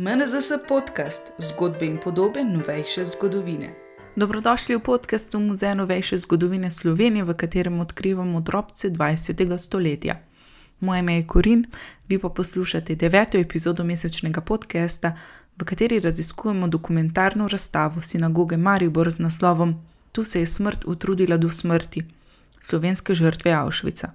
MNZS podcast zgodbe in podobe novejše zgodovine. Dobrodošli v podkastu Muzeja novejše zgodovine Slovenije, v katerem odkrivamo drobce 20. stoletja. Moje ime je Korin, vi pa poslušate deveto epizodo mesečnega podcasta, v kateri raziskujemo dokumentarno razstavo sinagoge Maribor z naslovom Tu se je smrt utrudila do smrti, slovenske žrtve Avšvica.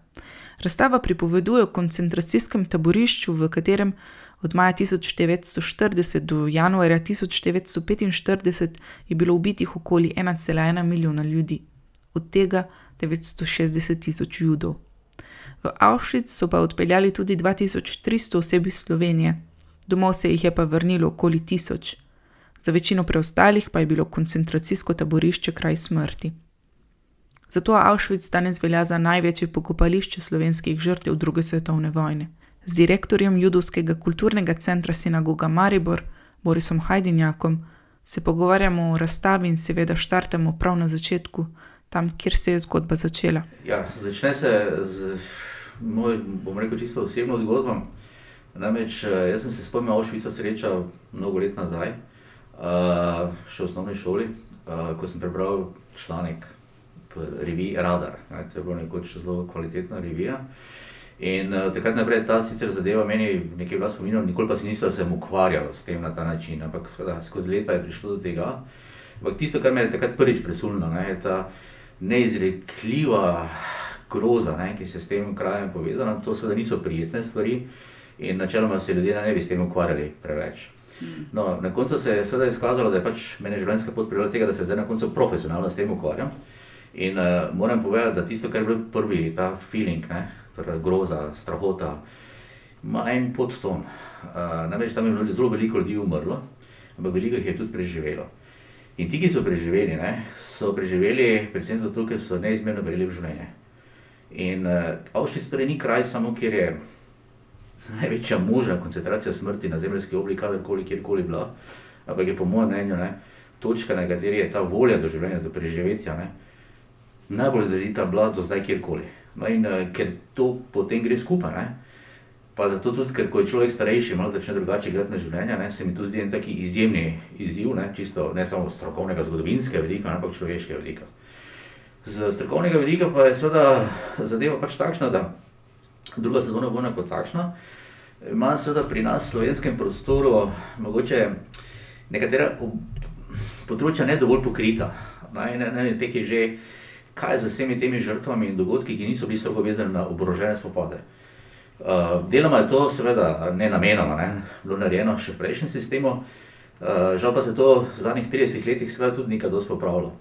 Razstava pripoveduje o koncentracijskem taborišču, v katerem od maja 1940 do januarja 1945 je bilo ubitih okoli 1,1 milijona ljudi, od tega 960 tisoč judov. V Avšvic so pa odpeljali tudi 2300 oseb iz Slovenije, domov se jih je pa vrnilo okoli tisoč. Za večino preostalih pa je bilo koncentracijsko taborišče kraj smrti. Zato Auschwitz danes velja za največje pokopališče slovenskih žrtev druge svetovne vojne. Z direktorjem Judovskega kulturnega centra Sinagoga Maribor, Borisom Hajdinjakom, se pogovarjamo o razstavi in seveda štartamo prav na začetku, tam, kjer se je zgodba začela. Ja, začne se z moj, bom rekel, čisto osebno zgodbo. Namreč, jaz sem se spomnil Auschwitza sreča mnogo let nazaj, uh, še v osnovni šoli, uh, ko sem prebral članek reviji Radar. To je bila nekoč zelo kvalitetna revija. In uh, takrat naprej ta sicer zadeva meni nekaj bila spominjala, nikoli pa si nisem ukvarjal s tem na ta način, ampak seveda, skozi leta je prišlo do tega. Ampak tisto, kar me je takrat prvič presunilo, ne, je ta neizrekljiva groza, ne, ki se s tem krajem povezana. To seveda niso prijetne stvari in načeloma se ljudje ne bi s tem ukvarjali preveč. No, na koncu se je seveda izkazalo, da je pač meni življenjska pot privedla tega, da se zdaj na koncu profesionalno s tem ukvarjam. In uh, moram povedati, da tisto, kar je bil prvi, ta feeling, ne, groza, strahota, ima en podton. Namreč tam je bilo zelo veliko ljudi umrlo, ampak veliko jih je tudi preživelo. In ti, ki so preživeli, ne, so preživeli predvsem zato, ker so neizmerno verjeli v življenje. In uh, Avšvic torej ni kraj samo, kjer je največja možna koncentracija smrti na zemljski oblik, kadarkoli, kjerkoli bila, ampak je po mojem mnenju ne, točka, na kateri je ta volja do življenja, do preživetja. Ne, najbolj zredita bila do zdaj kjerkoli. No in uh, ker to potem gre skupaj, ne? pa zato tudi, ker ko je človek starejši, malo začne drugače gledati na življenje, ne? se mi to zdi en taki izjemni izziv, ne? čisto ne samo strokovnega, zgodovinskega vidika, ampak človeškega vidika. Z strokovnega vidika pa je seveda zadeva pač takšna, da druga svetovna vojna kot takšna ima seveda pri nas v slovenskem prostoru mogoče nekatera področja ne dovolj pokrita. Ne, ne, ne, teh je že kaj je z vsemi temi žrtvami in dogodki, ki niso bili strogo vezani na oborožene spopade. Uh, deloma je to, seveda, ne namenoma, ne, bilo narejeno še v prejšnjem sistemu, uh, žal pa se to v zadnjih 30 letih, seveda, tudi nekaj dosti popravilo.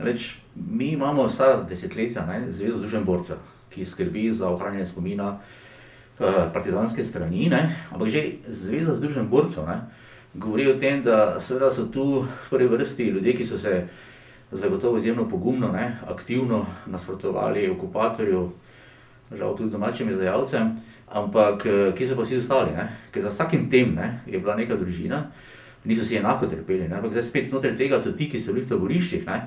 Več, mi imamo vsa desetletja Zvezo Združenih borcev, ki skrbi za ohranjanje spomina uh, partizanske strani, ne, ampak že Zveza Združenih borcev ne, govori o tem, da seveda, so tu v prvi vrsti ljudje, ki so se zagotovo izjemno pogumno, ne, aktivno nasprotovali okupatorju, žal tudi domačim izdajalcem, ampak eh, kje so pa vsi ostali? Ker za vsakim tem ne, je bila neka družina, niso si enako trpeli, ne? ampak zdaj spet znotraj tega so ti, ki so bili v taboriščih, ne,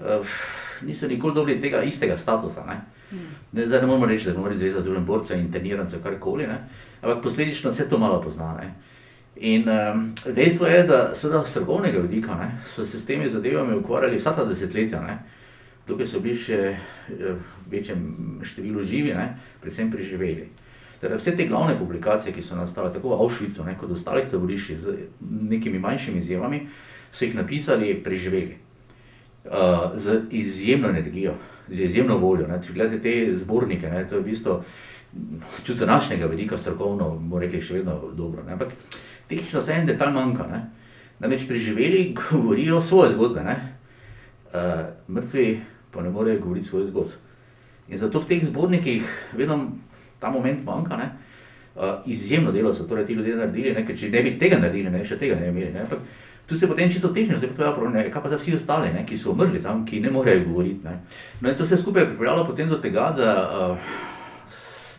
uh, niso nikoli dobili tega istega statusa. Ne? Ne, zdaj ne moramo reči, da bomo reči za družben borca, interniranca, karkoli, ampak posledično se to malo pozna. Ne? In um, dejstvo je, da so z strokovnega vidika ne, so se s temi zadevami ukvarjali vsa ta desetletja, ne, dokaj so bili še v večjem številu živi, ne, predvsem preživeli. Teda vse te glavne publikacije, ki so nastale tako v Avšvicu kot v ostalih taboriščih z nekimi manjšimi izjemami, so jih napisali preživeli. Uh, z izjemno energijo, z izjemno voljo. Ne. Če gledate te zbornike, ne, to je v bistvu čuti današnjega vidika strokovno, bomo rekli, še vedno dobro. Ne. Ampak tehnično se en detalj manjka. Ne? Namreč preživeli govorijo svoje zgodbe, uh, mrtvi pa ne morejo govoriti svoje zgodbe. In zato v teh zbornikih vedno ta moment manjka. Ne? Uh, izjemno delo so torej ti ljudje naredili, ne? ker če ne bi tega naredili, ne? še tega ne bi imeli. Ne? Ampak tu se potem čisto tehnično zapovejo problem, kaj pa za vsi ostali, ne? ki so umrli tam, ki ne morejo govoriti. Ne? No in to se skupaj je pripeljalo potem do tega, da, uh,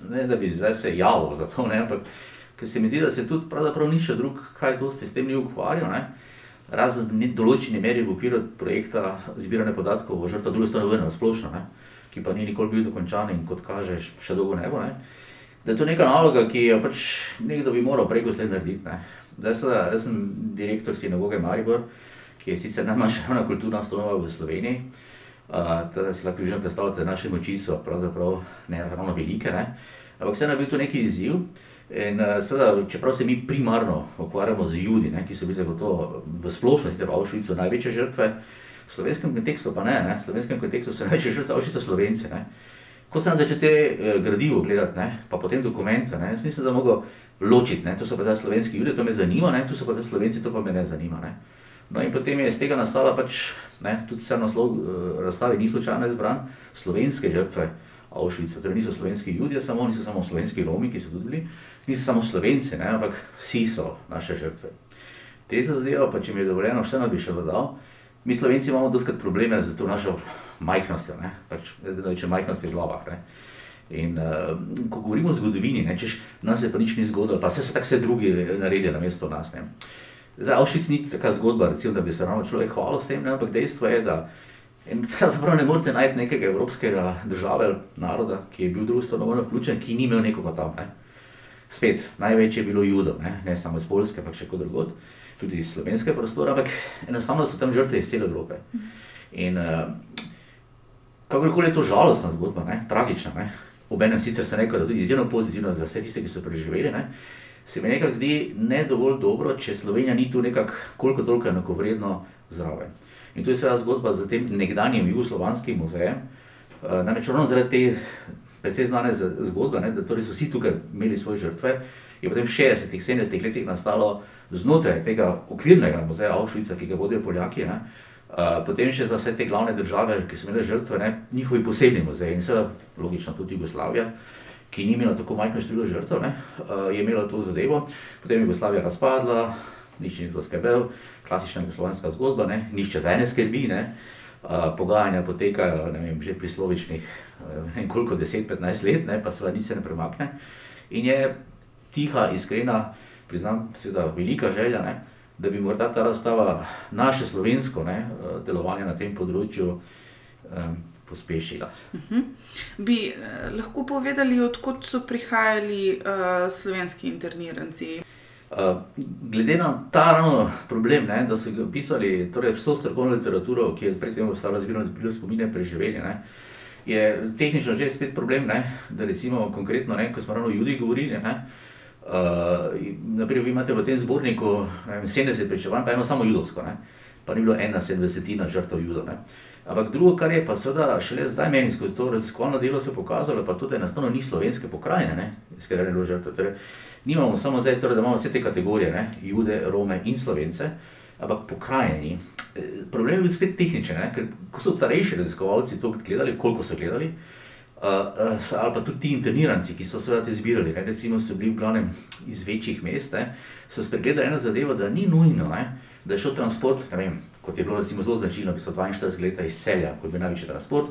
ne, da bi zdaj se javil za to, ne? ampak ker se mi zdi, da se tudi pravzaprav nišče drug, kaj dosti s tem ni ukvarjal, ne? razen v določeni meri v okviru projekta zbiranja podatkov o žrtvah druge strani vojne splošno, ne? ki pa ni nikoli bil dokončan in kot kaže, še dolgo ne bo. Ne? Da je to neka naloga, ki jo pač nekdo bi moral preko sled narediti. Ne? Zdaj, seveda, jaz sem direktor sinagoge Maribor, ki je sicer najmanjša javna kulturna ustanova v Sloveniji. Uh, teda si lahko že predstavljate, da naše moči so pravzaprav ne ravno velike, ne? ampak vseeno je bil to neki izziv. In, uh, seveda, čeprav se mi primarno ukvarjamo z ljudmi, ki so bili zagotovo v splošnosti v Avšvicu največje žrtve, v slovenskem kontekstu pa ne, ne? v slovenskem kontekstu so največje žrtve Avšvica Slovenci. Ne? Ko sem začel te eh, gradivo gledati, ne? pa potem dokumente, ne? jaz nisem da mogel ločiti, ne? to so pa zdaj slovenski ljudje, to me zanima, ne? tu so pa zdaj slovenci, to pa me ne zanima. Ne? No in potem je iz tega nastala pač, ne? tudi sam naslov uh, razstave ni slučajno izbran, slovenske žrtve. Avšvica. Torej niso slovenski ljudje, samo niso samo slovenski Romi, ki so tudi bili, niso samo slovenci, ne, ampak vsi so naše žrtve. Tretja zadeva, pa če mi je dovoljeno, vseeno bi še dodal, mi slovenci imamo doskrat probleme z to našo majhnostjo, ne, pač vedno več majhnosti v glavah. Ne. In uh, ko govorimo o zgodovini, ne, češ, nas je pa nič ni zgodilo, pa vse so tako vse drugi naredili na mesto nas. Ne. Zdaj, Avšvic ni taka zgodba, recimo, da bi se ravno človek hvalil s tem, ne, ampak dejstvo je, da In pravzaprav ne morete najti nekega evropskega države, naroda, ki je bil drugo stanovanje vključen, ki ni imel nekoga tam. Ne. Spet, največ je bilo judov, ne, ne samo iz Polske, pa še kot drugod, tudi iz slovenske prostore, ampak enostavno so tam žrtve iz cele Evrope. In uh, kakorkoli je to žalostna zgodba, ne, tragična, ne, obenem sicer se reče, da tudi izjemno pozitivna za vse tiste, ki so preživeli, ne, se mi nekako zdi ne dovolj dobro, če Slovenija ni tu nekako koliko toliko enakovredno zraven. In to je seveda zgodba z tem nekdanjim jugoslovanskim muzejem. Uh, namreč ravno zaradi te precej znane zgodbe, ne, da torej so vsi tukaj imeli svoje žrtve, je potem v 60-ih, 70-ih letih nastalo znotraj tega okvirnega muzeja Avšvica, ki ga vodijo Poljaki, ne, uh, potem še za vse te glavne države, ki so imele žrtve, ne, njihovi posebni muzeji in seveda logično tudi Jugoslavija. Ki ni imela tako majhno število žrtev, ne, uh, je imela to zadevo, potem je Jugoslavija razpadla, nič ni to skrbel, klasična jugoslovanska zgodba, ne? nišče za ene skrbi, ne? Pogajanja potekajo vem, že pri slovičnih uh, koliko 10-15 let, ne? pa se nič ne premakne. In je tiha, iskrena, priznam, seveda velika želja, ne? da bi morda ta razstava naše slovensko ne? uh, delovanje na tem področju um, pospešila. Uh mhm. -huh. Bi eh, lahko povedali, odkot so prihajali uh, slovenski interniranci? Uh, glede na ta ravno problem, ne, da so pisali torej vso strokovno literaturo, ki je predtem ostala zbirna, da bi bile spomine preživeli, ne, je tehnično že spet problem, ne, da recimo konkretno, ne, ko smo ravno o Judi govorili, ne, uh, naprimer vi imate v tem zborniku ne, 70 pričevanj, pa eno samo judovsko, ne, pa ni bilo ena sedemdesetina žrtev judov. Ne. Ampak drugo, kar je pa seveda šele zdaj meni skozi to raziskovalno delo se pokazalo, pa tudi enostavno ni slovenske pokrajine, iz katere je bilo žrtev. Torej, nimamo samo zdaj, torej, da imamo vse te kategorije, ne? Jude, Rome in Slovence, ampak pokrajini. Eh, problem je bil spet tehničen, ne? ker ko so starejši raziskovalci to gledali, koliko so gledali, uh, uh, ali pa tudi ti interniranci, ki so seveda te zbirali, ne? recimo so bili v glavnem iz večjih mest, ne? so spregledali eno zadevo, da ni nujno, ne? da je šel transport, ne vem, kot je bilo recimo zelo značilno, bi so 42 let iz celja, kot je bil največji transport,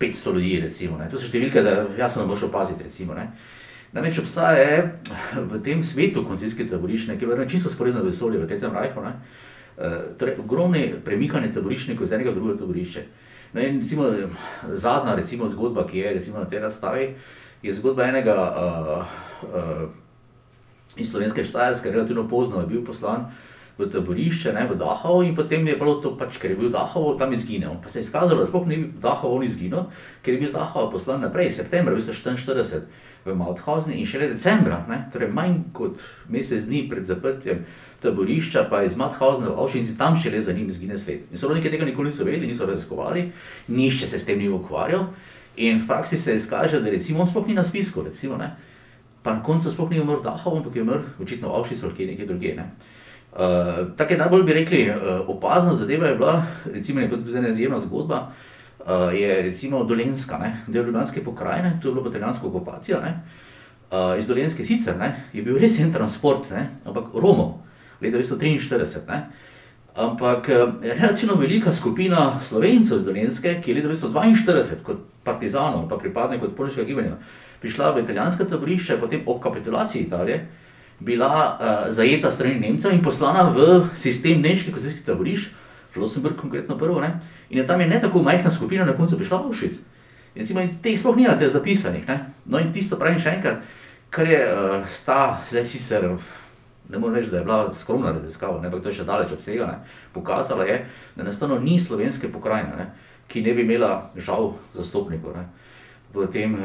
500 ljudi, recimo, ne? to so številke, da jasno ne boš opaziti, recimo. Ne? Namreč obstaja v tem svetu koncijske taborišče, ki je verjetno čisto sporedno vesolje v Tretjem rajhu, ne? torej ogromne premikanje taboriščnikov iz enega v drugo taborišče. No in recimo, zadnja recimo, zgodba, ki je recimo, na tej razstavi, je zgodba enega uh, uh, iz slovenske Štajerske, relativno pozno je bil poslan v taborišče, ne, v Dahovo in potem je bilo to, pač, ker je bil Dahovo, tam izginil. Pa se je izkazalo, da sploh ni bil Dahovo izginil, ker je bil z Dahova poslan naprej, septembra 1944 v Mauthausen in šele decembra, ne, torej manj kot mesec dni pred zaprtjem taborišča, pa iz Mauthausen v Avšnici tam šele za njim izginil sled. In sorodniki tega nikoli niso vedeli, niso raziskovali, nišče se s tem ni ukvarjal in v praksi se izkaže, da recimo on sploh ni na spisku, recimo, ne, pa na koncu sploh ni umrl Dahov, ampak je umrl očitno v Avšnici ali kje drugje. Ne. Uh, tako je najbolj, bi rekli, uh, opazna zadeva je bila, recimo, je tudi ena izjemna zgodba, uh, je recimo Dolenska, ne, del Ljubljanske pokrajine, to je bilo pa italijanska okupacija. Ne, uh, iz Dolenske sicer ne, je bil res en transport, ne, ampak Romov, leta 1943. Ne, ampak relativno velika skupina slovencev iz Dolenske, ki je leta 1942 kot partizanov, pa pripadnikov odporiškega gibanja, prišla v italijanska taborišča, potem ob kapitulaciji Italije bila uh, zajeta strani Nemcev in poslana v sistem nemških kozijskih taborišč, Flossenburg konkretno prvo, ne? in je tam je ne tako majhna skupina na koncu prišla v Auschwitz. In recimo, in teh sploh nimate zapisanih. Ne? No in tisto pravim še enkrat, kar je uh, ta, zdaj sicer ne morem reči, da je bila skromna raziskava, ampak to je še daleč od tega, ne, pokazala je, da enostavno ni slovenske pokrajine, ne, ki ne bi imela žal zastopnikov. Ne v tem uh,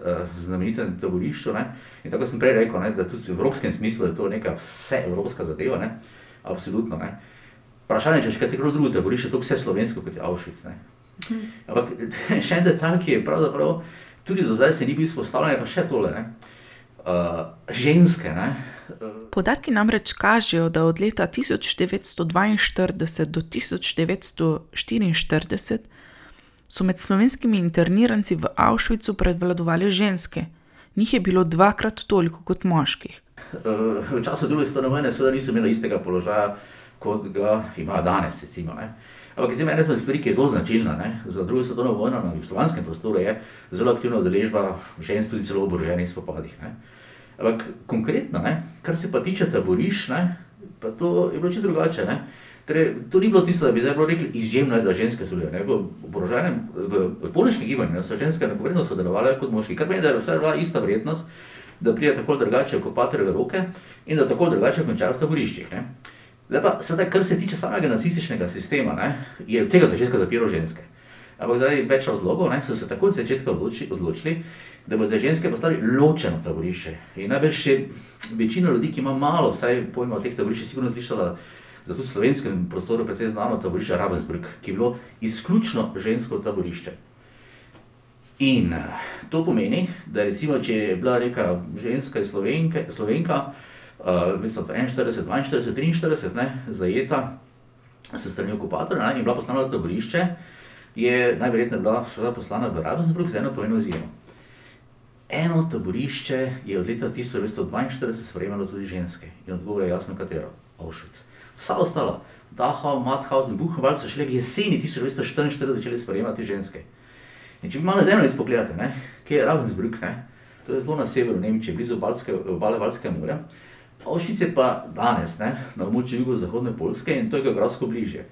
uh, znamenitem taborišču. Ne? In tako sem prej rekel, ne, da tudi v evropskem smislu je to neka vse evropska zadeva, ne? absolutno. Ne? Vprašanje, če še kaj tako drugo taborišče, to vse slovensko kot je Avšvic. Mhm. Ampak še en detalj, ki je pravzaprav tudi do zdaj se ni bil izpostavljen, pa še tole. Ne? Uh, ženske. Ne? Podatki namreč kažejo, da od leta 1942 do 1944 so med slovenskimi interniranci v Avšvicu predvladovali ženske. Njih je bilo dvakrat toliko kot moških. V času druge stanovanja seveda niso imeli istega položaja, kot ga ima danes. Recimo, Ampak zdaj ena stvar, ki je zelo značilna ne? za drugo svetovno vojno na jugoslovanskem prostoru, je zelo aktivna udeležba žensk tudi celo v oboroženih spopadih. Ne? Ampak konkretno, ne? kar se pa tiče taborišč, pa to je bilo čisto drugače. Ne? Torej, to ni bilo tisto, da bi zdaj rekli, izjemno je, da ženske sodelujejo. V oboroženem, v, polniškem gibanju so ženske enakovredno sodelovali kot moški, kar pomeni, da je vse bila ista vrednost, da pride tako drugače okupatorjeve roke in da tako drugače končajo v taboriščih. Zdaj pa, seveda, kar se tiče samega nacističnega sistema, ne, je od vsega začetka zapiral ženske. Ampak zaradi več razlogov ne, so se tako od začetka odločili, da bo zdaj ženske postali ločeno taborišče. In najbrž je večina ljudi, ki ima malo, vsaj pojma o teh taboriščih, sigurno slišala zato v slovenskem prostoru precej znano taborišče Ravensbrück, ki je bilo izključno žensko taborišče. In eh, to pomeni, da recimo, če je bila neka ženska slovenke, slovenka, uh, 41, 42, 43, ne, zajeta s strani okupatorja in bila poslana v taborišče, je najverjetneje bila poslana v Ravensbrück z eno pomeno izjemo. Eno taborišče je od leta 1942 sprejemalo tudi ženske in odgovor je jasno, katero. Auschwitz vsa ostala, Dachau, Mauthausen, Buchenwald so šele v jeseni 1944 začeli sprejemati ženske. In če bi malo zemljo pogledali, kje je Ravensbrück, ne? to je zelo na severu Nemčije, blizu Balske, obale Balskega morja. Avšvic je pa danes ne? na območju jugozahodne Polske in to je geografsko bližje.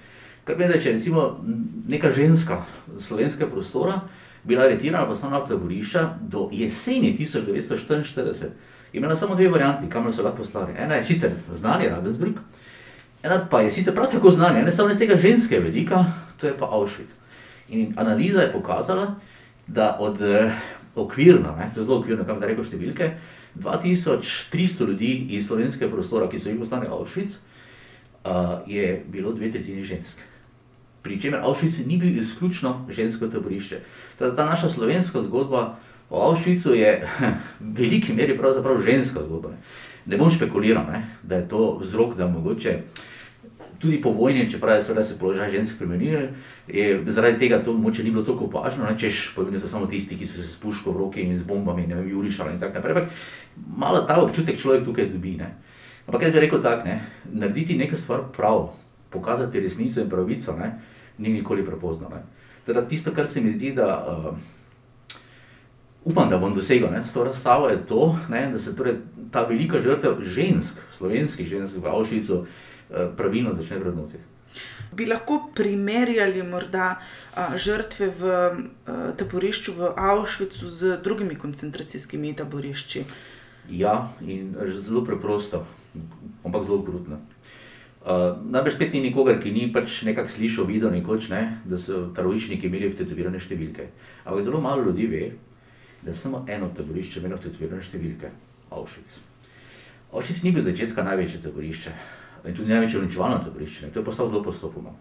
Kar pomeni, da če recimo neka ženska slovenskega prostora bila aretirana pa samo na taborišča do jeseni 1944, je imela samo dve varianti, kamor so lahko poslali. Ena je sicer znani Ravensbrück, Ena pa je sicer prav tako znanja, ne samo iz tega ženskega velika, to je pa Auschwitz. In analiza je pokazala, da od eh, okvirno, ne, to je zelo okvirno, kam zdaj reko številke, 2300 ljudi iz slovenskega prostora, ki so jih postali Auschwitz, uh, je bilo dve tretjini žensk. Pri čemer Auschwitz ni bil izključno žensko taborišče. Ta, ta naša slovenska zgodba o Auschwitzu je v veliki meri pravzaprav ženska zgodba. Ne ne bom špekuliral, ne, da je to vzrok, da mogoče tudi po vojni, čeprav je seveda se položaj žensk spremenil, je zaradi tega to moče ni bilo tako opaženo, češ pomeni so samo tisti, ki so se s puško v roki in z bombami, ne vem, jurišali in tako naprej. Ampak malo ta občutek človek tukaj dobi. Ne. Ampak jaz bi rekel tako, ne, narediti nekaj stvar prav, pokazati resnico in pravico, ne, ni nikoli prepozno. Ne. Teda tisto, kar se mi zdi, da uh, upam, da bom dosegel ne, s to razstavo, je to, ne, da se torej ta velika žrtev žensk, slovenskih žensk v Avšvicu, eh, pravilno začne vrednotiti. Bi lahko primerjali morda a, žrtve v a, taborišču v Avšvicu z drugimi koncentracijskimi taborišči? Ja, in zelo preprosto, ampak zelo krutno. Uh, Najbrž spet ni nikogar, ki ni pač nekako slišal, videl nekoč, ne, da so tarovičniki imeli vtetovirane številke. Ampak zelo malo ljudi ve, da je samo eno taborišče imelo tetovirane številke, Avšvic. Avšvic ni bil začetka največje taborišče in tudi največje uničevalno taborišče, ne. to je postalo zelo postopoma.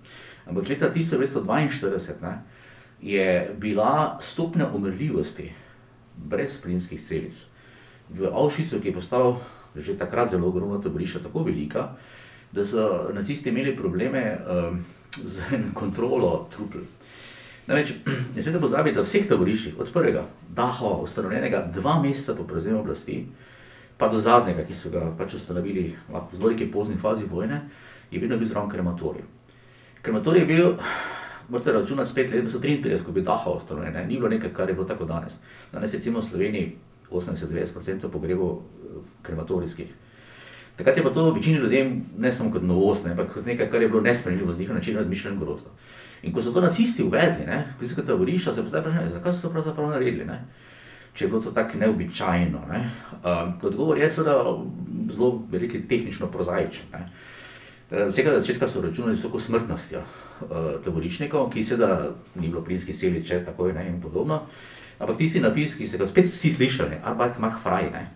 Ampak leta 1942 ne, je bila stopnja umrljivosti brez plinskih celic v Avšvicu, ki je postal že takrat zelo ogromno taborišče, tako velika, da so nacisti imeli probleme um, z kontrolo trupl. Namreč, ne smete pozabiti, da vseh taboriščih, od prvega, Dahova, ustanovljenega dva meseca po prevzemu oblasti, pa do zadnjega, ki so ga pač ustanovili v zelo neki pozni fazi vojne, je vedno bil zraven krematorij. Krematorij je bil, morate računati spet let 1933, ko je bil Dahova ustanovljen, ni bilo nekaj, kar je bilo tako danes. Danes je recimo v Sloveniji 80-90% pogrebov eh, krematorijskih. Takrat je pa to večini ljudem ne samo kot novost, ampak kot nekaj, kar je bilo nespremljivo z njihovim načinom razmišljanja grozno. In ko so to nacisti uvedli, ki so se taborišča, se postavlja vprašanje, zakaj so to pravzaprav naredili, ne? če je bilo to tako neobičajno. Ne? Um, odgovor je seveda zelo veliki tehnično prozaičen. Vsega začetka so računali s visoko smrtnostjo uh, taborišnikov, ki seveda ni bilo plinski celiče, tako je in podobno. Ampak tisti napis, ki ste ga spet vsi slišali, frei, ne?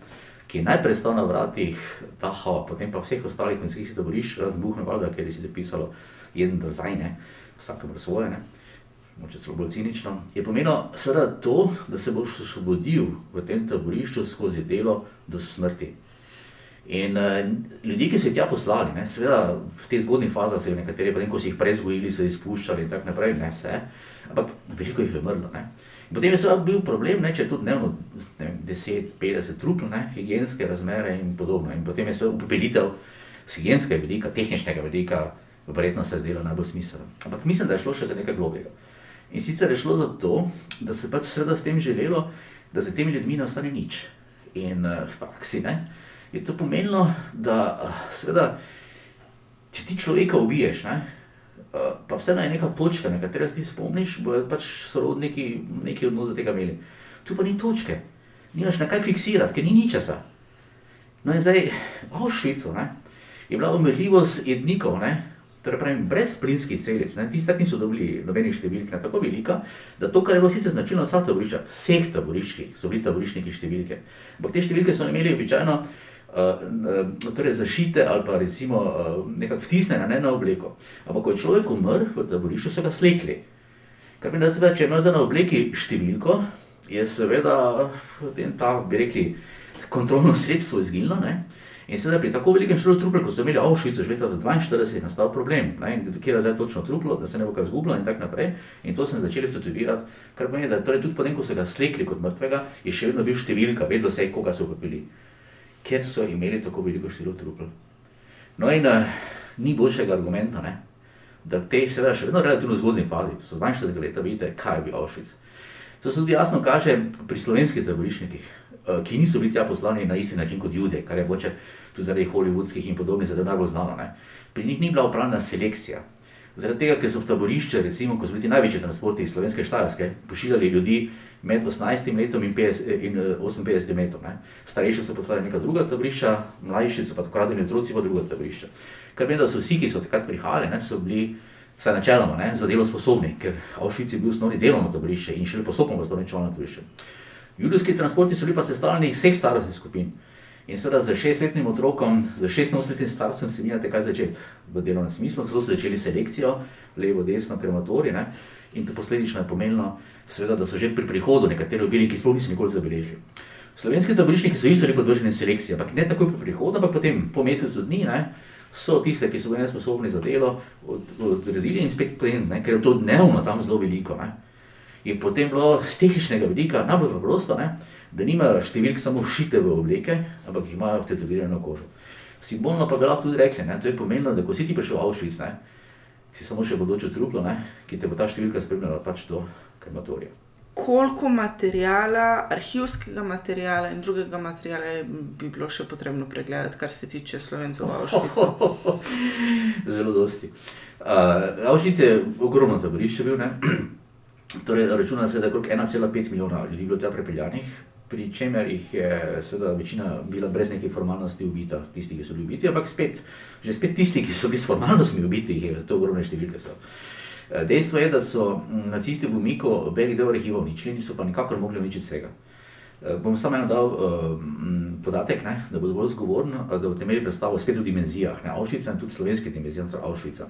ki je najprej stal na vratih Dachau, potem pa vseh ostalih konjskih taborišč, razen Buchenwalda, kjer je si zapisalo jeden dizajn, vsakemu svoje, ne? moče celo bolj cinično, je pomenilo seveda to, da se boš osvobodil v tem taborišču skozi delo do smrti. In uh, ljudje, ki so jih tja poslali, ne, seveda v teh zgodnih fazah so jih nekateri, potem ko so jih prezgojili, so jih izpuščali in tako naprej, ne vse, ampak veliko jih je umrlo. Ne. Potem je seveda bil problem, ne, če je tudi dnevno 10-50 trupl, ne, higijenske razmere in podobno. In potem je seveda upelitev z higijenskega vidika, tehničnega vidika, verjetno se je zdelo najbolj smiselno. Ampak mislim, da je šlo še za nekaj globega. In sicer je šlo za to, da se pač seveda s tem želelo, da za temi ljudmi ne ostane nič. In uh, v praksi, ne je to pomenilo, da seveda, če ti človeka ubiješ, ne, pa vseeno je neka točka, na katero si spomniš, bodo pač sorodniki nekaj odnos do tega imeli. Tu pa ni točke, nimaš na kaj fiksirati, ker ni ničesa. No in zdaj, v Avšvicu je bila umrljivost jednikov, ne, torej pravim, brez plinskih celic, tisti, ki niso dobili nobenih številk, ne tako velika, da to, kar je bilo sicer značilno vsa taborišča, vseh taboriščih, so bili taboriščniki številke. Ampak te številke so imeli običajno uh, torej zašite ali pa recimo uh, nekako vtisnjene na obleko. Ampak ko je človek umrl v taborišču, so ga slekli. Kar pomeni, da se če ima za na obleki številko, je seveda potem ta, bi rekli, kontrolno sredstvo izginilo. Ne? In seveda pri tako velikem številu trupel, kot so imeli Avšvico že leta 42, je nastal problem, kje je zdaj točno truplo, da se ne bo kaj zgubilo in tako naprej. In to sem začeli fotogravirati, kar pomeni, da torej tudi potem, ko so ga slekli kot mrtvega, je še vedno bil številka, vedno se je, koga so upili ker so imeli tako veliko število trupel. No, in uh, ni boljšega argumenta, ne? da te, seveda, še vedno relativno zgodni fazi, so 42 let, vidite, kaj je bil Auschwitz. To se tudi jasno kaže pri slovenskih taborišnikih, ki niso bili tja poslani na isti način kot ljudje, kar je moče tudi zaradi hollywoodskih in podobnih zadev najbolj znano. Ne? Pri njih ni bila upravljena selekcija. Zaradi tega, ker so v taborišče, recimo, ko so bili največji transporti iz slovenske štajerske, pošiljali ljudi med 18 letom in, 50, in 58 letom. Ne. Starejši so poslali neka druga taborišča, mlajši so pa tako radili otroci pa druga taborišča. Kar pomeni, da so vsi, ki so takrat prihajali, ne, so bili vsaj načeloma za delo sposobni, ker Avšvic je bil osnovni delovno taborišče in šele postopoma postopno čovno taborišče. Judovski transporti so bili pa sestavljeni iz vseh starostnih skupin. In seveda za šestletnim otrokom, za šestnosetletnim starcem se nimate kaj začeti v delovnem smislu, zato so začeli selekcijo, levo, desno, krematorij. Ne? In to posledično je pomenilo, seveda, da so že pri prihodu nekateri ubili, ki sploh niso nikoli zabeležili. Slovenski taboriščniki so isto bili podvrženi selekciji, ampak ne takoj pri prihodu, ampak potem po mesecu dni ne? so tiste, ki so bili nesposobni za delo, odredili in spet potem, ne? ker je to dnevno tam zelo veliko. Ne? Je potem bilo z tehničnega vidika najbolj preprosto da nimajo številk samo všite v obleke, ampak jih imajo vtetovirano kožo. Simbolno pa bi lahko tudi rekli, da je pomenilo, da ko si ti prišel v Avšvic, ne, si samo še bodoče truplo, ne, ki te bo ta številka spremljala pač do krematorija. Koliko materijala, arhivskega materijala in drugega materijala bi bilo še potrebno pregledati, kar se tiče slovencev v Avšvicu? Zelo dosti. Uh, Avšvic je ogromno taborišče bil, ne. Torej, računa se, da je okrog 1,5 milijona ljudi bilo tja prepeljanih, pri čemer jih je seveda večina bila brez neke formalnosti ubita, tisti, ki so bili ubiti, ampak spet, že spet tisti, ki so bili s formalnostmi ubiti, je to ogromne številke. So. Eh, dejstvo je, da so mm, nacisti v Miku velik del arhiva uničili, niso pa nikakor mogli uničiti vsega. Eh, bom samo eno dal uh, podatek, ne, da bo bolj zgovoren, da boste imeli predstavo spet v dimenzijah, ne, Avšvica in tudi slovenske dimenzije, Avšvica.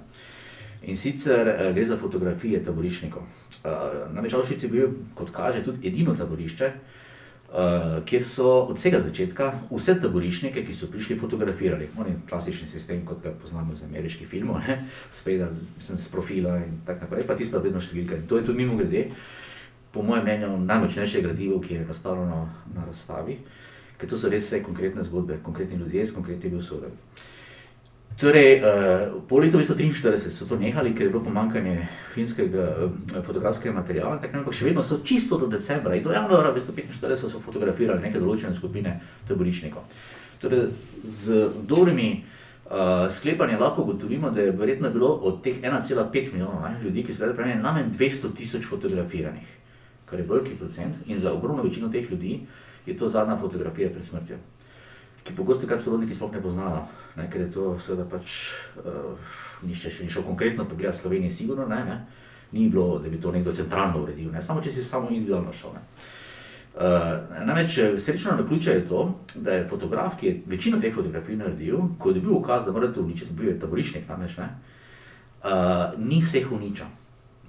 In sicer uh, gre za fotografije taboriščnikov. Uh, Namreč Avšvic je bil, kot kaže, tudi edino taborišče, uh, kjer so od vsega začetka vse taborišnike, ki so prišli, fotografirali. On je klasični sistem, kot ga poznamo iz ameriških filmov, spet z profila in tako naprej, pa tisto vedno številka. In to je tudi mimo grede, po mojem mnenju, najmočnejše gradivo, ki je nastavljeno na razstavi, ker to so res vse konkretne zgodbe, konkretni ljudje s konkretnimi usodami. Torej, uh, po letu 1943 so to nehali, ker je bilo pomankanje finskega uh, fotografskega materiala, ampak še vedno so čisto do decembra in do januarja 1945 so fotografirali neke določene skupine taborišnikov. Torej, z dobrimi uh, sklepanji lahko ugotovimo, da je verjetno bilo od teh 1,5 milijona ljudi, ki so bili prej najmanj 200 tisoč fotografiranih, kar je veliki procent in za ogromno večino teh ljudi je to zadnja fotografija pred smrtjo. Ki pogosto kar sorodniki sploh ne poznajo, ne, ker je to seveda pač, uh, nišče še ni šel konkretno pogledati Slovenije, sigurno ne, ne, ni bilo, da bi to nekdo centralno uredil, ne, samo če si samo individualno šel. Ne. Uh, namreč srečno na ključe je to, da je fotograf, ki je večino teh fotografij naredil, ko je dobil ukaz, da morate uničiti, bil je taborišnik, namreč ne, uh, ni vseh uničil.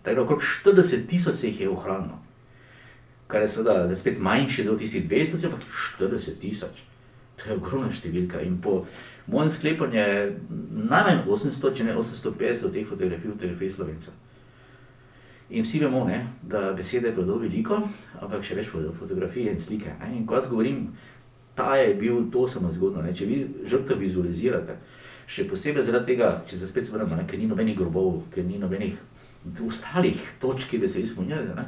Tako da okrog 40 tisoč se jih je ohranilo, kar je seveda spet manjši del tistih 200, ampak 40 tisoč. To je ogromna številka in po mojem sklepanju je najmanj 800, če ne 850 teh fotografij, fotografij slovencev. In vsi vemo, ne, da besede povedo veliko, ampak še več povedo fotografije in slike. Ne. In ko jaz govorim, ta je bil, to samo zgodno. Ne. Če vi žrtev vizualizirate, še posebej zaradi tega, če se spet vrnemo, ker ni nobenih grobov, ker ni nobenih ostalih točk, ki bi se izpolnili, ne.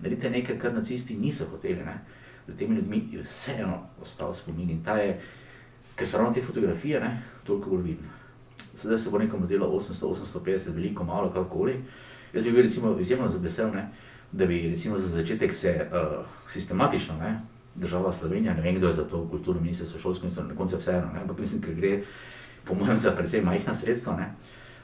naredite nekaj, kar nacisti niso hoteli. Ne za temi ljudmi je vseeno ostal spomin in ta je, ker so ravno te fotografije, ne, toliko bolj vidne. Sedaj se bo nekomu zdelo 800-850, veliko, malo, kakorkoli. Jaz bi bil recimo izjemno vesel, ne, da bi recimo za začetek se uh, sistematično, ne, država Slovenija, ne vem kdo je za to kulturno ministrstvo, šolsko ministrstvo, na koncu vseeno, ne, ampak mislim, ker gre po mojem za precej majhna sredstva, ne,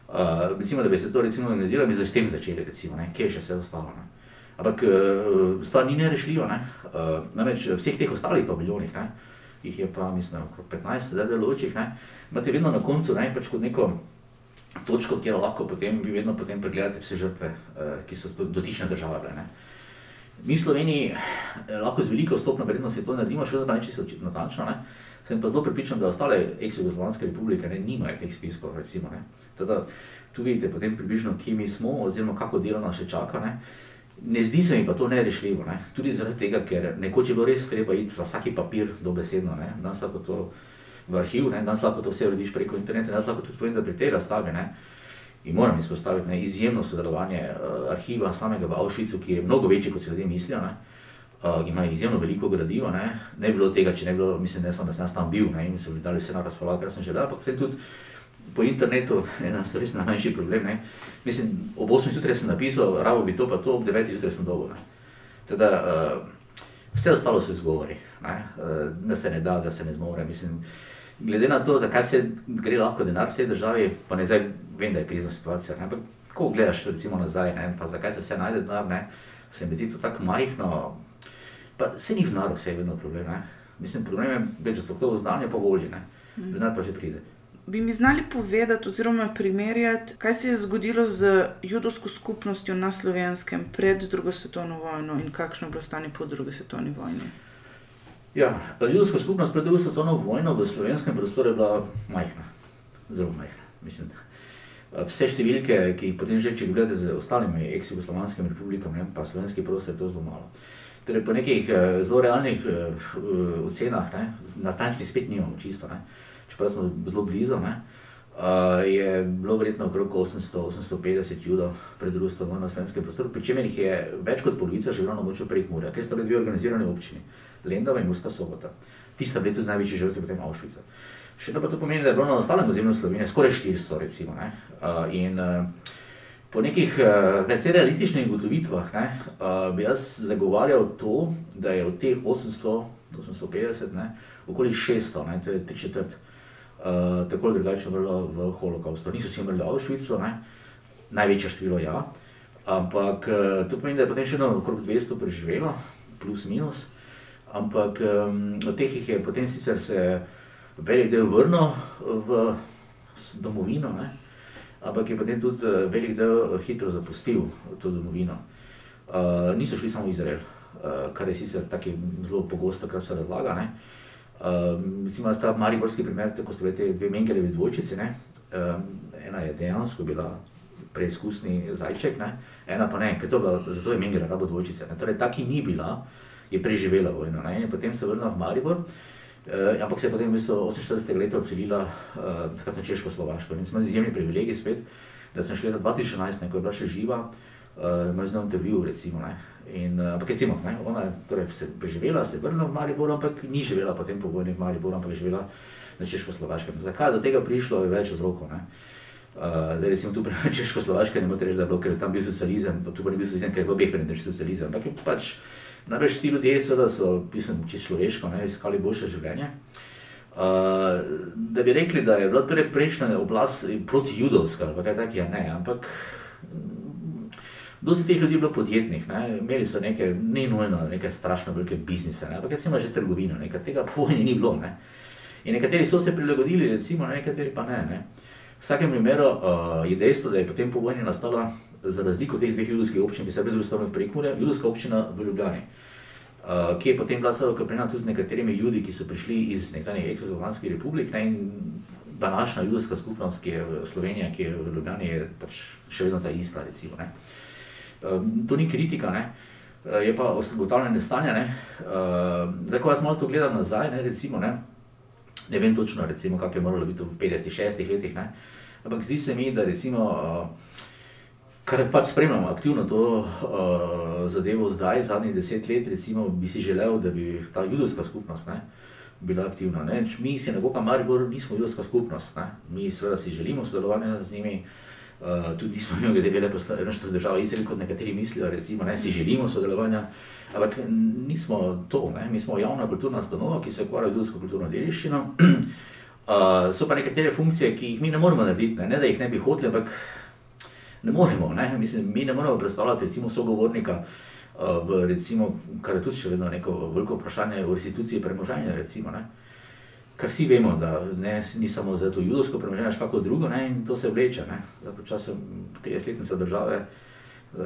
uh, recimo, da bi se to recimo organizirali, bi za s tem začeli, recimo, ne, kje je še vse ostalo, ne. Ampak uh, stvar ni nerešljiva, ne. Uh, namreč vseh teh ostalih paviljonih, ne, jih je pa, mislim, okrog 15, zdaj delujočih, ne, imate vedno na koncu, ne, pač kot neko točko, kjer lahko potem, vi vedno potem pregledate vse žrtve, ki so dotične države bile, ne. Mi v Sloveniji lahko z veliko stopno vrednosti to naredimo, še vedno pa ne čisto natančno, ne. Sem pa zelo prepričan, da ostale ex-jugoslovanske republike ne, nimajo teh spiskov, recimo, ne. Teda, tu vidite potem približno, kje mi smo, oziroma kako delo nas še čaka, ne. Ne zdi se mi pa to nerešljivo, ne? tudi zaradi tega, ker nekoč je bilo res treba iti za vsaki papir dobesedno, ne? danes lahko to v arhiv, ne? danes lahko to vse urediš preko interneta, danes lahko tudi povem, da pri tej razstavi ne? in moram izpostaviti ne? izjemno sodelovanje uh, arhiva samega v Avšvicu, ki je mnogo večji, kot si ljudje mislijo, ne? Uh, ima izjemno veliko gradiva, ne? ne bi bilo tega, če ne bi bilo, mislim, ne samo, da sem tam bil ne? in so mi dali vse na razpolago, kar sem želel, ampak tudi po internetu, ena so res najmanjši problem. Ne? Mislim, ob 8 zjutraj sem napisal, rabo bi to, pa to, ob 9 zjutraj sem dolgo. Teda, uh, vse ostalo so izgovori, uh, da se ne da, da se ne zmore. Mislim, glede na to, zakaj se gre lahko denar v tej državi, pa ne zdaj vem, da je krizna situacija. Ne? Ampak, ko gledaš recimo nazaj, ne? pa zakaj se vse najde denar, ne? se mi zdi to tako majhno. Pa se ni v narodu, vse je vedno problem. Ne? Mislim, problem je več, da so to znanje po volji, denar pa že pride bi mi znali povedati, oziroma primerjati, kaj se je zgodilo z judovsko skupnostjo na slovenskem pred drugo svetovno vojno in kakšno je bilo stanje po drugi svetovni vojni? Ja, judovska skupnost pred drugo svetovno vojno v slovenskem prostoru je bila majhna, zelo majhna. Mislim, vse številke, ki jih potem že če gledate z ostalimi ex-jugoslovanskimi republikami, pa slovenski prostor je to zelo malo. Torej, po nekih uh, zelo realnih uh, ocenah, natančnih spet nimamo čisto. Ne? Čeprav smo zelo blizu, ne, uh, je bilo verjetno okrog 800-850 judov pred Rusom na slovenskem prostoru, pri čemer jih je več kot polovica živela na moču prek Murja, ker sta bili dve organizirane občine, Lendava in Murska sobota. Ti sta bili tudi največji žrtvi potem Avšvica. Še eno pa to pomeni, da je bilo na ostalem ozemlju Slovenije skoraj 400, recimo. Ne, uh, in, uh, Po nekih uh, precej realističnih ugotovitvah uh, bi jaz zagovarjal to, da je od teh 800, 850, ne, okoli 600, ne, to je tri četrt, uh, uh, tako ali drugače umrlo v holokaustu. Niso vsi umrli v Avšvicu, največje število ja, ampak uh, to pomeni, da je potem še eno okrog 200 preživelo, plus minus, ampak um, od teh jih je potem sicer se velik del vrnil v domovino, ne? ampak je potem tudi velik del hitro zapustil to domovino. Uh, niso šli samo v Izrael, uh, kar je sicer tako zelo pogosto, kar se razlaga. Ne? Um, recimo, ta mariborski primer, tako ste rekli, dve Mengelevi dvojčici. Um, ena je dejansko bila preizkusni zajček, ne? ena pa ne, ker to bila, zato je Mengele rabo dvojčice. Ne? Torej, ta, ki ni bila, je preživela vojno. Ne? In potem se vrnila v Maribor. Uh, ampak se je potem v bistvu 48. leta odselila uh, na Češko-Slovaško. In smo izjemni privilegij spet, da sem šel leta 2011, ko je bila še živa, uh, imel z njo intervju, recimo. Ne? In, uh, ampak recimo, ne, ona je torej, se preživela, se je vrnila v Maribor, ampak ni živela potem po vojni v Mariboru, ampak je živela na Češko-Slovaškem. Zakaj do tega prišlo, je več vzrokov. Uh, zdaj, recimo, tu pri Češko-Slovaškem ne morete reči, da je bilo, ker je tam bil socializem, pa tu pa ni bil socializem, ker je bil obeh prednjev socializem. Ampak je pač, največ ti ljudje seveda so, mislim, čisto človeško, ne, iskali boljše življenje. Uh, da bi rekli, da je bila torej prejšnja oblast proti judovska, ali kaj takega, ne, ampak dosti teh ljudi je bilo podjetnih, ne, imeli so neke, ne nujno, neke strašno velike biznise, ne, ampak recimo že trgovino, nekaj tega pojni ni bilo, ne. In nekateri so se prilagodili, recimo, nekateri pa ne, ne. V vsakem primeru uh, je dejstvo, da je potem po vojni nastala, za razliko od teh dveh judovskih občin, ki se brez ustavljanja prekmure, judovska občina v Ljubljani. Uh, ki je potem bila zelo okrepljena tudi z nekaterimi ljudmi, ki so prišli iz nekdanjih eksodomskih republik. Ne, današnja judovska skupnost, ki je v Sloveniji, ki je v Ljubljani, je pač še vedno ta ista. Recimo, uh, to ni kritika, ne, uh, je pa ugotavljanje stanja. Ne, uh, zdaj, ko jaz malo to gledam nazaj, ne, recimo, ne, ne vem točno, kako je moralo biti v 50-60 letih, ne, ampak zdi se mi, da recimo. Kar pač spremljamo aktivno to uh, zadevo zdaj, zadnjih deset let, recimo, bi si želel, da bi ta judovska skupnost ne, bila aktivna. Ne. Mi si ne bomo, Maribor, nismo judovska skupnost. Ne. Mi seveda si želimo sodelovanja z njimi. Uh, tudi nismo imeli, glede na veleposlaništvo države Izrael, kot nekateri mislijo, recimo, ne, si želimo sodelovanja, ampak nismo to, ne, mi smo javna kulturna stanova, ki se ukvarja z ljudsko kulturno dediščino. Uh, so pa nekatere funkcije, ki jih mi ne moremo narediti, ne, ne da jih ne bi hoteli, ampak ne moremo. Ne? Mislim, mi ne moremo predstavljati recimo, sogovornika, uh, v, recimo, kar je tudi še vedno neko veliko vprašanje o restituciji premoženja. Recimo, Kar vsi vemo, da ne, ni samo za to judovsko premoženje, še kako drugo, ne? in to se vleče. Počasem 30-letnica države, uh,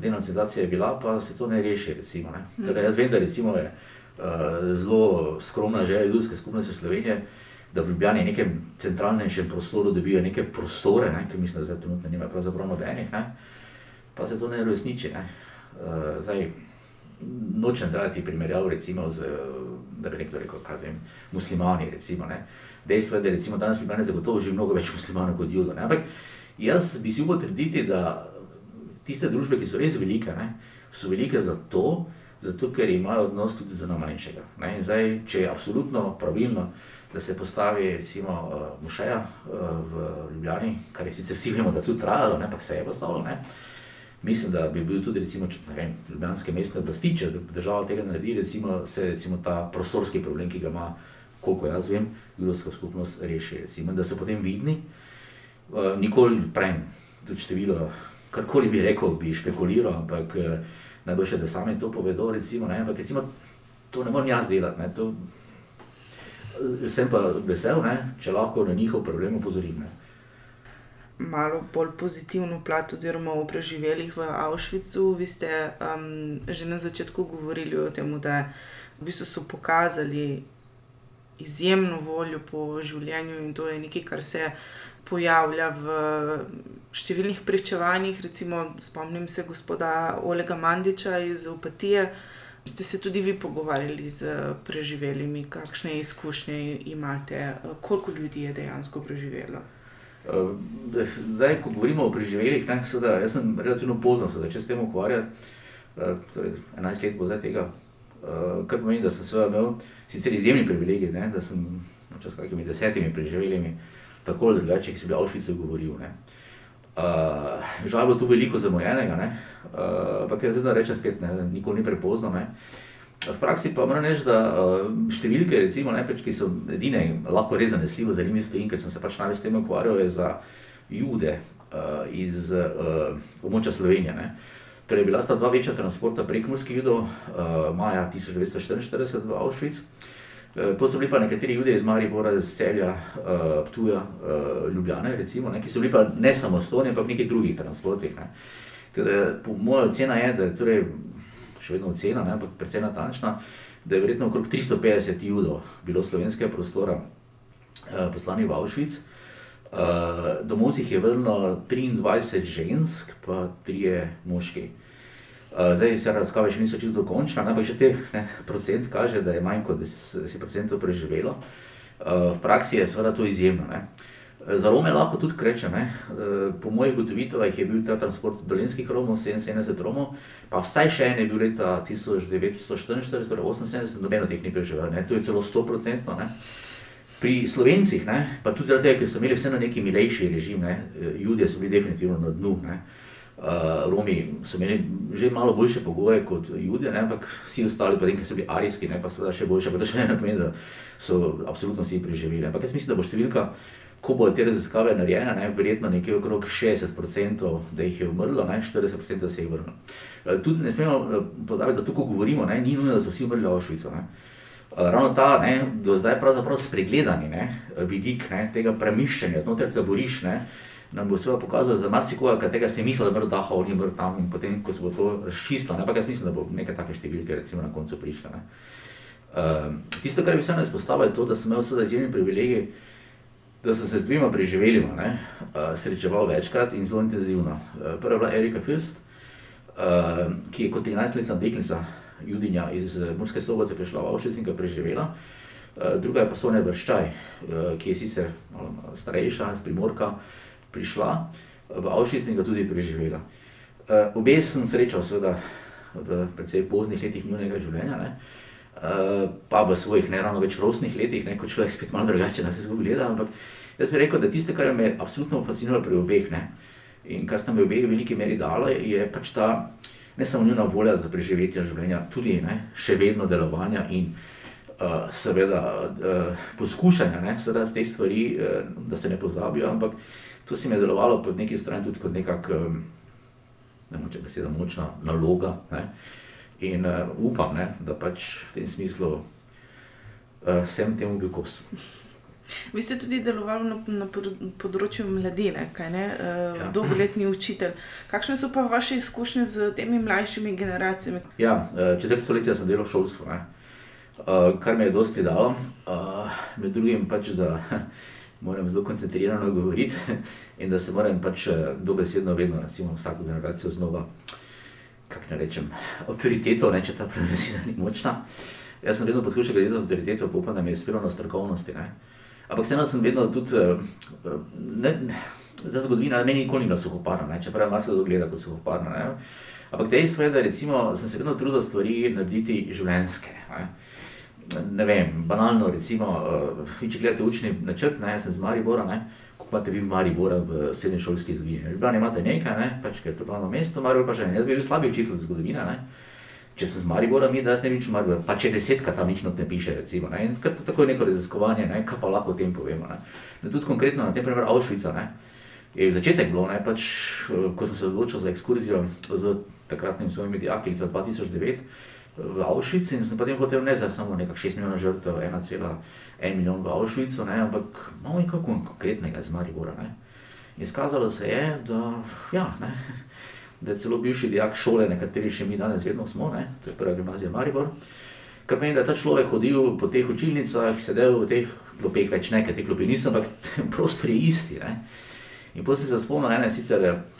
denacizacija je bila, pa se to ne reši. Recimo, ne? Torej, jaz vem, da recimo, je uh, zelo skromna želja judovske skupnosti Slovenije da v Ljubljani v nekem centralnejšem prostoru dobijo neke prostore, ne, ki mislim, da zdaj trenutno nimajo pravzaprav nobenih, ne, pa se to ne resniči. Ne. Uh, zdaj, nočem dati primerjav, recimo, z, da bi nekdo rekel, kaj vem, muslimani, recimo, ne. Dejstvo je, da recimo danes v Ljubljani zagotovo živi mnogo več muslimanov kot judo, ne, ampak jaz bi si upal trditi, da tiste družbe, ki so res velike, ne, so velike zato, zato ker imajo odnos tudi do najmanjšega. Ne. Zdaj, če je absolutno pravilno, da se postavi recimo uh, mušeja uh, v Ljubljani, kar je sicer vsi vemo, da je tudi trajalo, ampak se je postavilo. Ne? Mislim, da bi bil tudi recimo, če, vem, ljubljanske mestne oblasti, če država tega naredi, recimo, se recimo ta prostorski problem, ki ga ima, koliko jaz vem, ljudska skupnost reši. Recimo, da so potem vidni, uh, nikoli prej, tudi število, karkoli bi rekel, bi špekuliral, ampak uh, najboljše, da sami to povedo. Recimo, ne? Ampak recimo, to ne morem jaz delati. Ne? To, sem pa vesel, ne, če lahko na njihov problem opozorim. Ne. Malo bolj pozitivno plat, oziroma o preživelih v Avšvicu. Vi ste um, že na začetku govorili o tem, da v bistvu so pokazali izjemno voljo po življenju in to je nekaj, kar se pojavlja v številnih pričevanjih. Recimo, spomnim se gospoda Olega Mandiča iz Opatije. Ste se tudi vi pogovarjali z preživelimi, kakšne izkušnje imate, koliko ljudi je dejansko preživelo? Eh, zdaj, ko govorimo o preživelih, ne, seveda, jaz sem relativno pozno se začel s tem ukvarjati, eh, torej 11 let bo zdaj tega, eh, kar pomeni, da sem imel sicer izjemni privilegij, ne, da sem čez kakimi desetimi preživelimi tako ali drugače, ki sem bil v Avšvicu govoril. Ne. Uh, žal je bilo tu veliko zamojenega, uh, ampak uh, jaz zdaj rečem spet, ne, nikoli ni prepozno. Ne. V praksi pa moram reči, da uh, številke, recimo, ne, peč, ki so edine, lahko res zanesljivo za njimi stojim, ker sem se pač največ s tem ukvarjal, je za jude uh, iz uh, območja Slovenije. Ne. Torej, bila sta dva večja transporta prek morskih judov, uh, maja 1944 v. Eh, potem so bili pa nekateri ljudje iz Maribora, iz Celja, uh, Ptuja, uh, ne, ki so bili pa ne samo stojni, ampak v nekih drugih transportih. Ne. Teda, moja ocena je, da torej, še vedno ocena, ne, ampak precej natančna, da je verjetno okrog 350 judov bilo slovenskega prostora uh, poslani v Avšvic. Uh, domov si jih je vrnilo 23 žensk, pa 3 moški. Uh, zdaj se razkave še niso čisto dokončne, ampak že te ne, procent kaže, da je manj kot 10% preživelo. Uh, v praksi je seveda to izjemno. Ne. Za Rome lahko tudi krečem. Uh, po mojih ugotovitvah je bil ta transport dolenskih Romov, 77 Romov, pa vsaj še en je bil leta 1944, torej 78, nobeno teh ni preživelo, to je celo 100%. Ne. Pri Slovencih, ne, pa tudi zaradi tega, ker so imeli vseeno neki milejši režim, ne, ljudje so bili definitivno na dnu. Ne. Uh, Romi so imeli že malo boljše pogoje kot ljudje, ne? ampak vsi ostali, pa nekaj so bili arijski, ne? pa seveda še boljše. Pa to še ne pomeni, da so absolutno vsi preživeli. Ampak jaz mislim, da bo številka, ko bodo te raziskave narejene, ne? verjetno nekje okrog 60%, da jih je umrlo, ne? 40% se jih vrne. Uh, tudi ne smemo pozabiti, da tukaj govorimo, ne? ni nujno, da so vsi umrli v Avšvicu. Uh, ravno ta ne? do zdaj pravzaprav spregledani ne? vidik ne? tega premiščanja znotraj taborišča nam bo seveda pokazal za marsikoga, katega si mislil, da bo dahal, ni bil tam in potem, ko se bo to razčistilo. Ampak jaz mislim, da bo neke take številke recimo na koncu prišle. Uh, tisto, kar bi se nam izpostavil, je to, da sem imel seveda izjemen privilegij, da sem se z dvema preživelima uh, srečeval večkrat in zelo intenzivno. Uh, prva je bila Erika Fürst, uh, ki je kot 13-letna deklica, judinja iz Murske sobote, prišla v Avšvic in ga preživela. Uh, druga je pa Sonja Brščaj, uh, ki je sicer malo starejša, iz Primorka, prišla v Avšvic in ga tudi preživela. Uh, obe sem srečal, seveda, v precej poznih letih njunega življenja, ne? Uh, pa v svojih ne ravno več rosnih letih, ne? ko človek spet malo drugače na vse skupaj gleda. Ampak jaz bi rekel, da tiste, kar me je absolutno fasciniralo pri obeh ne? in kar sta mi obe v veliki meri dala, je pač ta ne samo njuna volja za preživetje življenja, tudi ne? še vedno delovanja in uh, seveda uh, poskušanja, da te stvari, uh, da se ne pozabijo. Ampak to se mi je delovalo po neki strani tudi kot nekakšna, ne moče beseda, močna naloga. Ne? In uh, upam, ne, da pač v tem smislu uh, sem temu bil kos. Vi ste tudi delovali na, na področju mladine, kaj ne, uh, ja. dolgoletni učitelj. Kakšne so pa vaše izkušnje z temi mlajšimi generacijami? Ja, četrt stoletja sem delal v šolstvu, uh, kar mi je dosti dalo. Uh, med drugim pač, da moram zelo koncentrirano govoriti in da se moram pač eh, dobesedno vedno, recimo vsako generacijo znova, kako ne rečem, avtoriteto, ne, če ta predvseda ni močna. Jaz sem vedno poskušal gledati avtoriteto, pa upam, da mi je uspelo na strokovnosti. Ne. Ampak vseeno sem vedno tudi, eh, ne, za zgodovino, meni nikoli ni bila suhoparna, čeprav mar se to gleda kot suhoparna. Ampak dejstvo je, da recimo, sem se vedno trudil stvari narediti življenjske. Ne ne vem, banalno, recimo, uh, če gledate učni načrt, ne, jaz sem z Maribora, ne, imate vi v Mariboru v srednji šolski zgodovini. Ljubljani imate nekaj, ne, pač, ker je to glavno mesto, Maribor pa še ne, jaz bi bil slabi učitelj zgodovine, ne. Če sem z Maribora, mi da jaz ne bi nič Maribor, pa če desetka tam nič ne piše, recimo, ne, in kar tako je neko raziskovanje, ne, kaj pa lahko o tem povemo, ne. Ne, tudi konkretno na tem primer Auschwitza, ne, je začetek bilo, ne, pač, ko sem se odločil za ekskurzijo z takratnim svojimi dijaki leta 2009, v Avšvici in sem potem hotel ne za samo nekaj 6 milijonov žrtev, 1,1 milijon v Avšvicu, ne, ampak malo nekaj konkretnega iz Maribora. Ne. Izkazalo se je, da, ja, ne, da je celo bivši dijak šole, na kateri še mi danes vedno smo, ne, to je prva gimnazija Maribor. Kar pomeni, da je ta človek hodil po teh učilnicah, sedel v teh klopeh, več nekaj, te klopi niso, ampak prostori isti. Ne. In potem se spomnim, ene sicer uh,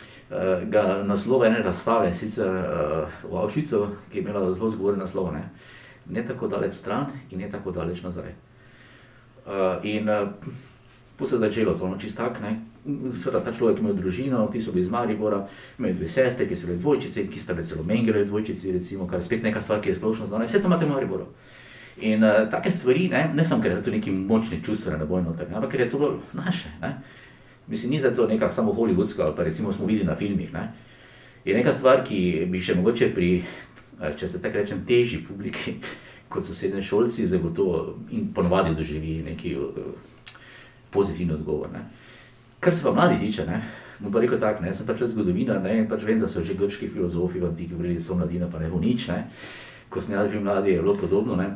naslova ene razstave, sicer uh, v Avšvicu, ki je imela zelo zgovoren naslov, ne? ne tako daleč stran in ne tako daleč nazaj. Uh, in uh, po se začelo to, no čist tak, ne. Seveda ta človek ima družino, ti so bili iz Maribora, imajo dve sestre, ki so bile dvojčice, ki sta bile celo Mengele dvojčici, recimo, kar je spet neka stvar, ki je splošno znana, vse to imate v Mariboru. In uh, take stvari, ne, ne samo ker je to neki močni čustveni naboj ampak ker je to naše. Ne. Mislim, ni za to nekako samo holivudsko, ali pa recimo smo videli na filmih. Ne? Je neka stvar, ki bi še mogoče pri, če se tako rečem, težji publiki, kot so sedne šolci, zagotovo in ponovadi doživi neki uh, pozitivni odgovor. Ne? Kar se pa mladi tiče, ne? bom pa rekel tako, sem pač zgodovinar ne? in pač vem, da so že grški filozofi v antiki govorili, da so mladina, pa ne bo nič. Ne? Ko sem jaz pri mladih, je bilo podobno. Ne?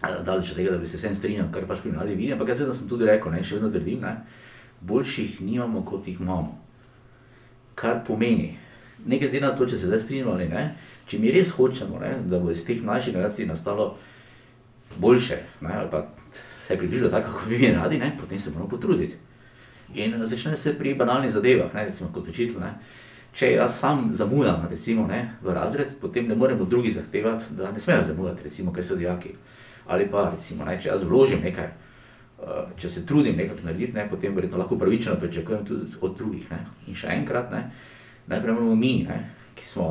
Daleč od tega, da bi se vsem strinjal, kar pač pri mladih vidim, ampak jaz vedno sem tudi rekel, ne? še vedno trdim. Boljših nimamo, kot jih imamo. Kar pomeni, ne glede na to, če se zdaj strinjamo ali ne, če mi res hočemo, ne, da bo iz teh mlajših generacij nastalo boljše, ne, ali pa se približalo tako, kot bi mi radi, ne, potem se moramo potruditi. In začne se pri banalnih zadevah, ne, recimo kot učitelj. Ne. Če jaz sam zamujam recimo, ne, v razred, potem ne moremo drugi zahtevati, da ne smejo zamujati, recimo, ker so dijaki. Ali pa, recimo, ne, če jaz vložim nekaj, Eh, če se trudim nekaj narediti, ne, potem verjetno lahko pravično pričakujem tudi od drugih. Ne. In še enkrat, ne, najprej moramo mi, ne, ki smo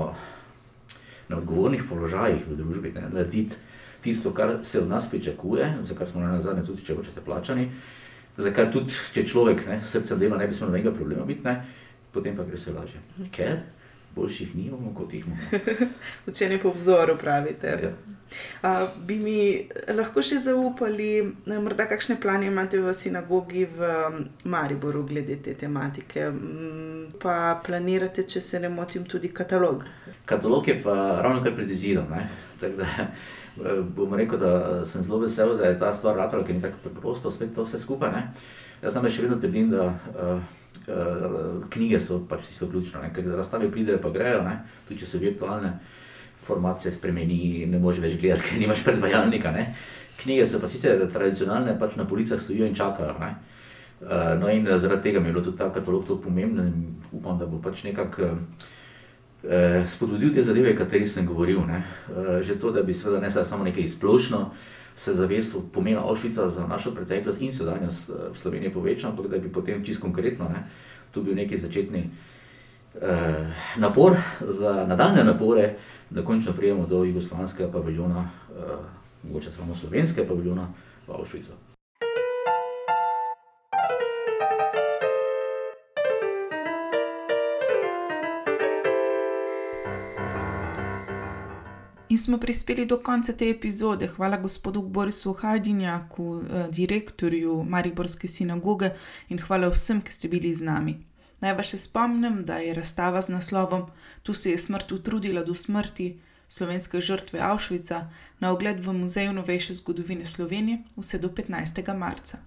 na odgovornih položajih v družbi, ne, narediti tisto, kar se od nas pričakuje, za kar smo na zadnje tudi, če hočete, plačani, za kar tudi, če človek ne, srce dela, ne bi smel nobenega problema biti, ne, potem pa gre se lažje. Ker boljših nimamo, kot jih imamo. Učenje po vzoru, pravite. Ja. A, bi mi lahko še zaupali, eh, morda kakšne plane imate v sinagogi v Mariboru glede te tematike? Pa planirate, če se ne motim, tudi katalog. Katalog je pa ravno kar pred izidom. ne. Tako da eh, bom rekel, da sem zelo vesel, da je ta stvar ratala, ker ni tako preprosto spet to vse skupaj. Ne. Jaz namreč še vedno trdim, da uh, knjige so pač tisto ključno, ne. ker razstave pridejo pa grejo, ne. tudi če so virtualne, format se spremeni, ne moreš več gledati, ker nimaš predvajalnika. Ne. Knjige so pa sicer tradicionalne, pač na policah stojijo in čakajo. Ne. Uh, no, in eh, zaradi tega mi je bilo tudi ta katalog tako pomemben in upam, da bo pač nekako eh, spodbudil te zadeve, o katerih sem govoril. Ne. Eh, že to, da bi seveda ne samo nekaj splošno se zavest pomena Avšvica za našo preteklost in sedanjost eh, v Sloveniji povečal, ampak da bi potem čisto konkretno ne, tu bil neki začetni eh, napor za nadaljne napore, da končno prijemo do jugoslovanskega paviljona, eh, mogoče samo slovenskega paviljona v Avšvicu. In smo prispeli do konca te epizode. Hvala gospodu Borisu Hajdinjaku, eh, direktorju Mariborske sinagoge in hvala vsem, ki ste bili z nami. Naj vas še spomnim, da je razstava z naslovom Tu se je smrt utrudila do smrti slovenske žrtve Avšvica na ogled v Muzeju novejše zgodovine Slovenije vse do 15. marca.